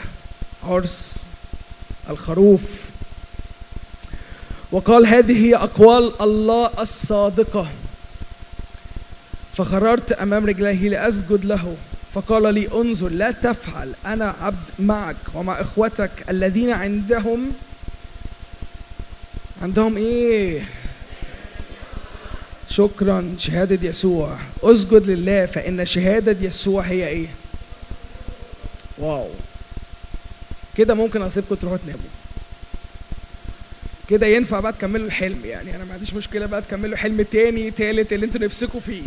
Speaker 1: عرس. الخروف. وقال هذه هي أقوال الله الصادقة. فخررت أمام رجليه لأسجد له. فقال لي انظر لا تفعل أنا عبد معك ومع إخوتك الذين عندهم عندهم إيه؟ شكرا شهادة يسوع. أسجد لله فإن شهادة يسوع هي إيه؟ واو. كده ممكن اسيبكم تروحوا تناموا. كده ينفع بقى تكملوا الحلم يعني. أنا ما عنديش مشكلة بقى تكملوا حلم تاني تالت اللي أنتوا نفسكم فيه.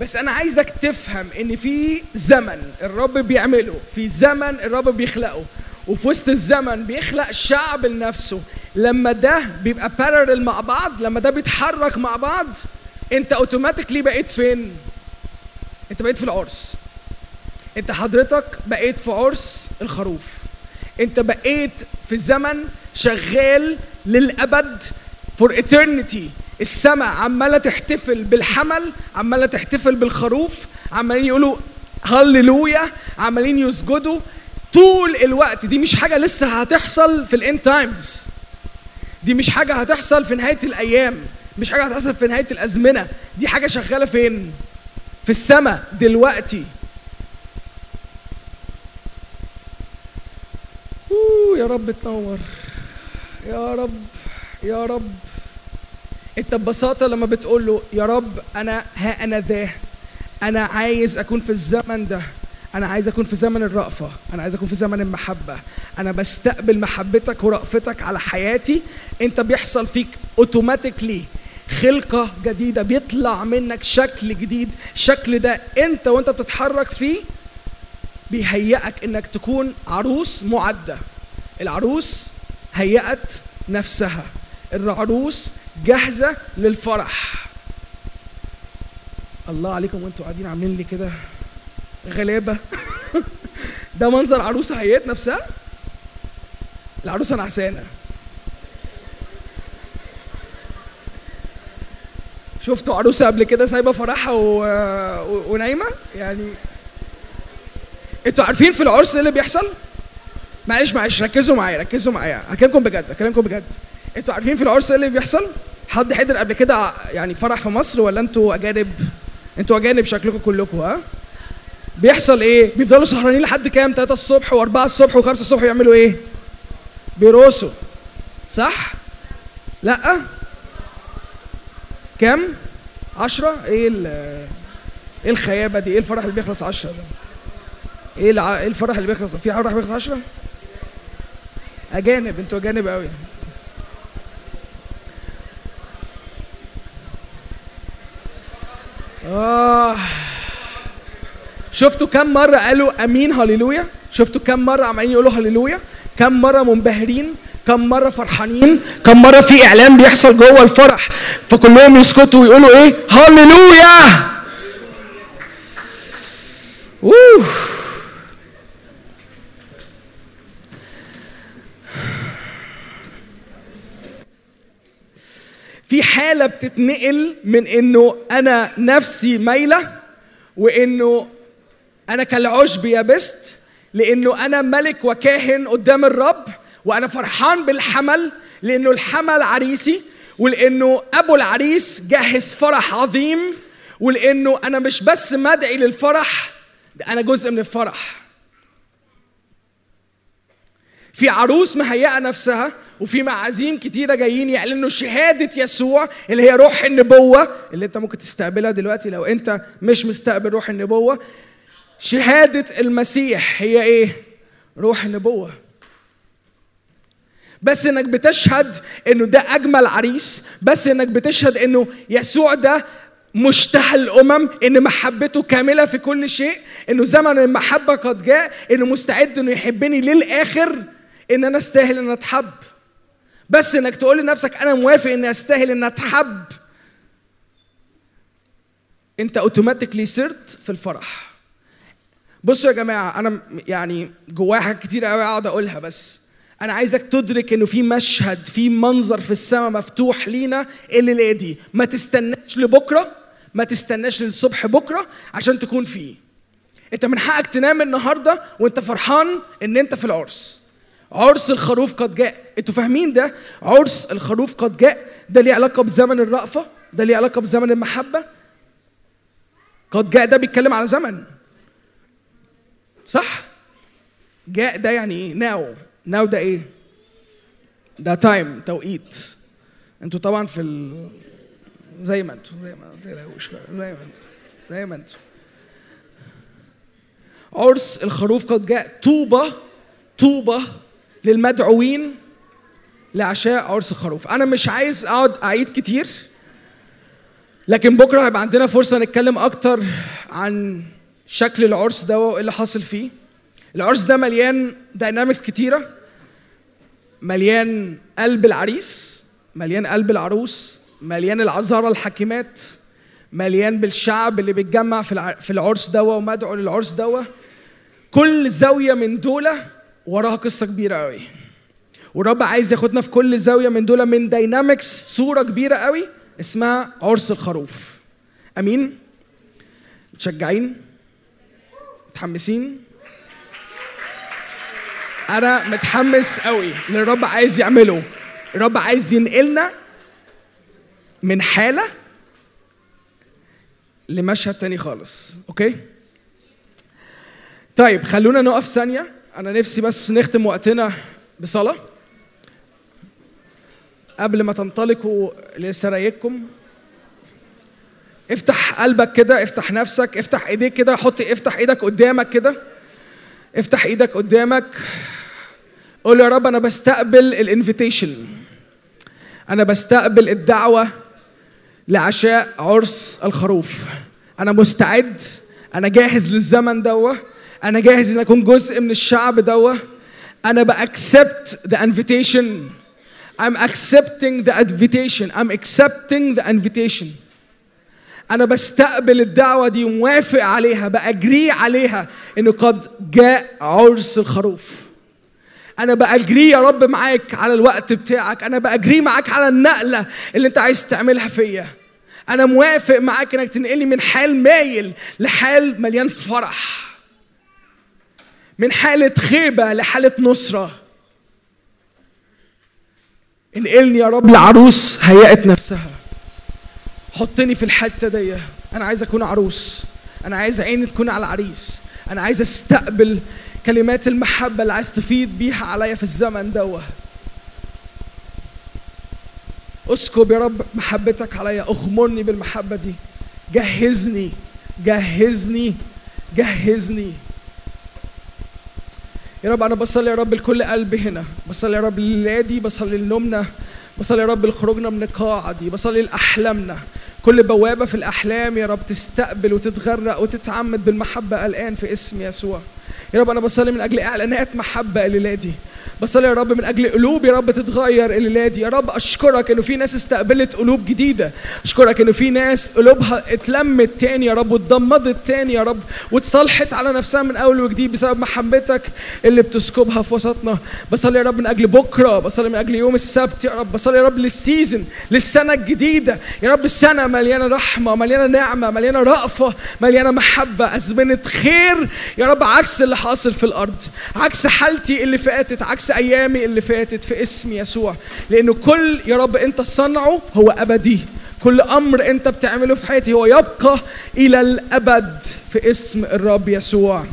Speaker 1: بس أنا عايزك تفهم إن في زمن الرب بيعمله في زمن الرب بيخلقه. وفي وسط الزمن بيخلق شعب لنفسه. لما ده بيبقى بارلل مع بعض لما ده بيتحرك مع بعض أنت اوتوماتيكلي بقيت فين؟ أنت بقيت في العرس. أنت حضرتك بقيت في عرس الخروف. انت بقيت في زمن شغال للأبد for eternity. السماء عمالة تحتفل بالحمل عمالة تحتفل بالخروف عمالين يقولوا هللويا عمالين يسجدوا. طول الوقت دي مش حاجة لسه هتحصل في ال end times دي مش حاجة هتحصل في نهاية الأيام. مش حاجة هتحصل في نهاية الأزمنة. دي حاجة شغالة فين؟ في السماء دلوقتي. يا رب تنور يا رب يا رب. انت ببساطة لما بتقول له يا رب أنا ها أنا ذا. أنا عايز أكون في الزمن ده. أنا عايز أكون في زمن الرأفة. أنا عايز أكون في زمن المحبة. أنا بستقبل محبتك ورأفتك على حياتي. أنت بيحصل فيك اوتوماتيكلي خلقة جديدة. بيطلع منك شكل جديد. الشكل ده أنت وأنت بتتحرك فيه بيهيئك إنك تكون عروس معدة. العروس هيأت نفسها. العروس جاهزة للفرح. الله عليكم وانتوا قاعدين عاملين لي كده غلابة. [LAUGHS] ده منظر عروسة هيئت نفسها؟ العروسة نعسانة شفتوا عروسة قبل كده سايبة فرحها و... و... ونايمة؟ يعني أنتوا عارفين في العرس إيه اللي بيحصل؟ معلش معلش ركزوا معايا ركزوا معايا هكلمكم بجد هكلمكم بجد أنتوا عارفين في العرس إيه اللي بيحصل؟ حد حضر قبل كده يعني فرح في مصر ولا أنتوا أجانب؟ أنتوا أجانب شكلكم كلكم ها؟ بيحصل إيه؟ بيفضلوا سهرانين لحد كام؟ 3 الصبح و4 الصبح و5 الصبح يعملوا إيه؟ بيرقصوا صح؟ لأ؟ كام؟ 10 إيه إيه الخيابة دي؟ إيه الفرح اللي بيخلص 10 ده؟ إيه الع... إيه الفرح اللي بيخلص في فرح بيخلص 10 أجانب أنتوا أجانب قوي. آه. شفتوا كم مرة قالوا آمين هللويا؟ شفتوا كم مرة عمالين يقولوا هللويا؟ كم مرة منبهرين كم مرة فرحانين كم مرة في اعلان بيحصل جوه الفرح فكلهم يسكتوا ويقولوا إيه؟ هللويا! أوه. في حالة بتتنقل من إنه أنا نفسي مايلة وإنه أنا كالعشب يبست لإنه أنا ملك وكاهن قدام الرب وأنا فرحان بالحمل لإنه الحمل عريسي ولإنه أبو العريس جهز فرح عظيم ولإنه أنا مش بس مدعي للفرح ده أنا جزء من الفرح. في عروس مهيئة نفسها وفي معازيم كتيرة جايين يعلنوا شهادة يسوع اللي هي روح النبوة اللي انت ممكن تستقبلها دلوقتي لو انت مش مستقبل روح النبوة. شهادة المسيح هي إيه؟ روح النبوة. بس انك بتشهد انه ده اجمل عريس بس انك بتشهد انه يسوع ده مشتهى الامم ان محبته كاملة في كل شيء انه زمن المحبة قد جاء انه مستعد انه يحبني للآخر ان أنا استاهل ان أتحب. بس إنك تقول لنفسك أنا موافق إني أستاهل إن أتحب. أنت اوتوماتيكلي صرت في الفرح. بصوا يا جماعة أنا يعني جوايا حاجات كتير قوي اقعد أقولها بس أنا عايزك تدرك إنه في مشهد في منظر في السماء مفتوح لينا الليلة دي. ما تستناش لبكرة ما تستناش للصبح بكرة عشان تكون فيه. أنت من حقك تنام النهارده وأنت فرحان إن أنت في العرس. عرس الخروف قد جاء. أنتوا فاهمين ده؟ عرس الخروف قد جاء. ده ليه علاقة بزمن الرأفة؟ ده ليه علاقة بزمن المحبة؟ قد جاء ده بيتكلم على زمن. صح؟ جاء ده يعني إيه؟ ناو. ناو ده إيه؟ ده تايم توقيت. أنتوا طبعا في ال... زي ما أنتوا زي ما تقلقوش زي ما أنتوا زي ما أنتوا. عرس الخروف قد جاء. طوبى طوبى للمدعوين لعشاء عرس الخروف أنا مش عايز أقعد أعيد كتير لكن بكرة هيبقى عندنا فرصة نتكلم أكتر عن شكل العرس ده وإيه اللي حاصل فيه. العرس ده مليان داينامكس كتيرة مليان قلب العريس مليان قلب العروس مليان العذارى الحكيمات مليان بالشعب اللي بيتجمع في الع- في العرس دوا ومدعو للعرس دوا كل زاوية من دول وراها قصة كبيرة قوي. والرب عايز ياخدنا في كل زاوية من دول من dynamics صورة كبيرة قوي اسمها عرس الخروف. أمين؟ متشجعين؟ متحمسين؟ أنا متحمس قوي اللي الرب عايز يعمله. الرب عايز ينقلنا من حالة لمشهد تاني خالص. okay؟ طيب خلونا نقف ثانية. أنا نفسي بس نختم وقتنا بصلاة. قبل ما تنطلقوا لسرايكم افتح قلبك كده افتح نفسك افتح إيديك كده حط افتح إيدك قدامك كده. افتح إيدك قدامك. قول يا رب أنا بستقبل الانفيتيشن أنا بستقبل الدعوة لعشاء عرس الخروف. أنا مستعد. أنا جاهز للزمن دوة. أنا جاهز إن أكون جزء من الشعب دوة. أنا بأكسبت the invitation. I'm accepting the invitation. I'm accepting the invitation. أنا بستقبل الدعوة دي وموافق عليها بأجري عليها إنه قد جاء عرس الخروف. أنا بأجري يا رب معاك على الوقت بتاعك. أنا بأجري معاك على النقلة اللي أنت عايز تعملها فيا. أنا موافق معاك إنك تنقلني من حال مايل لحال مليان فرح. من حالة خيبه لحالة نصرة. انقلني يا رب لعروس هيأت نفسها. حطني في الحتة دي. أنا عايز أكون عروس. أنا عايز عيني تكون على العريس. أنا عايز أستقبل كلمات المحبة اللي عايز تفيض بيها عليا في الزمن دوه اسكب يا رب محبتك عليا. أغمرني بالمحبة دي. جهزني. جهزني. جهزني. يا رب أنا بصلي يا رب لكل قلب هنا. بصلي يا رب للادي بصلي لنومنا بصلي يا رب لخروجنا من القاعة دي بصلي لأحلامنا. كل بوابة في الأحلام يا رب تستقبل وتتغرق وتتعمد بالمحبة الآن في اسم يسوع. يا رب أنا بصلي من أجل إعلانات محبة الليلة دي بصلي يا رب من أجل قلوب يا رب تتغير الليلة دي يا رب أشكرك إنه في ناس استقبلت قلوب جديدة. أشكرك إنه في ناس قلوبها اتلمت تاني يا رب واتضمدت تاني يا رب واتصالحت على نفسها من أول وجديد بسبب محبتك اللي بتسكبها في وسطنا. بصلي يا رب من أجل بكرة بصلي من أجل يوم السبت يا رب بصلي يا رب للسيزن للسنة الجديدة. يا رب السنة مليانة رحمة مليانة نعمة مليانة رأفة مليانة محبة أزمنة خير. يا رب عكس اللي حاصل في الأرض عكس حالتي اللي فاتت عكس أيامي اللي فاتت في اسم يسوع. لأنه كل يا رب أنت صنعه هو أبدي. كل أمر أنت بتعمله في حياتي هو يبقى إلى الأبد في اسم الرب يسوع.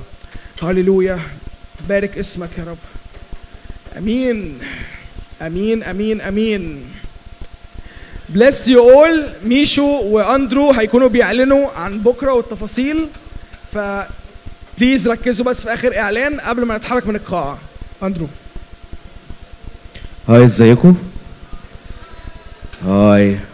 Speaker 1: هللويا. بارك اسمك يا رب. آمين. آمين آمين آمين. Bless you all. ميشو وأندرو هيكونوا بيعلنوا عن بكرة والتفاصيل. ف بليز ركزوا بس في آخر إعلان قبل ما نتحرك من القاعة. أندرو.
Speaker 3: Hi, Zeco. Hi.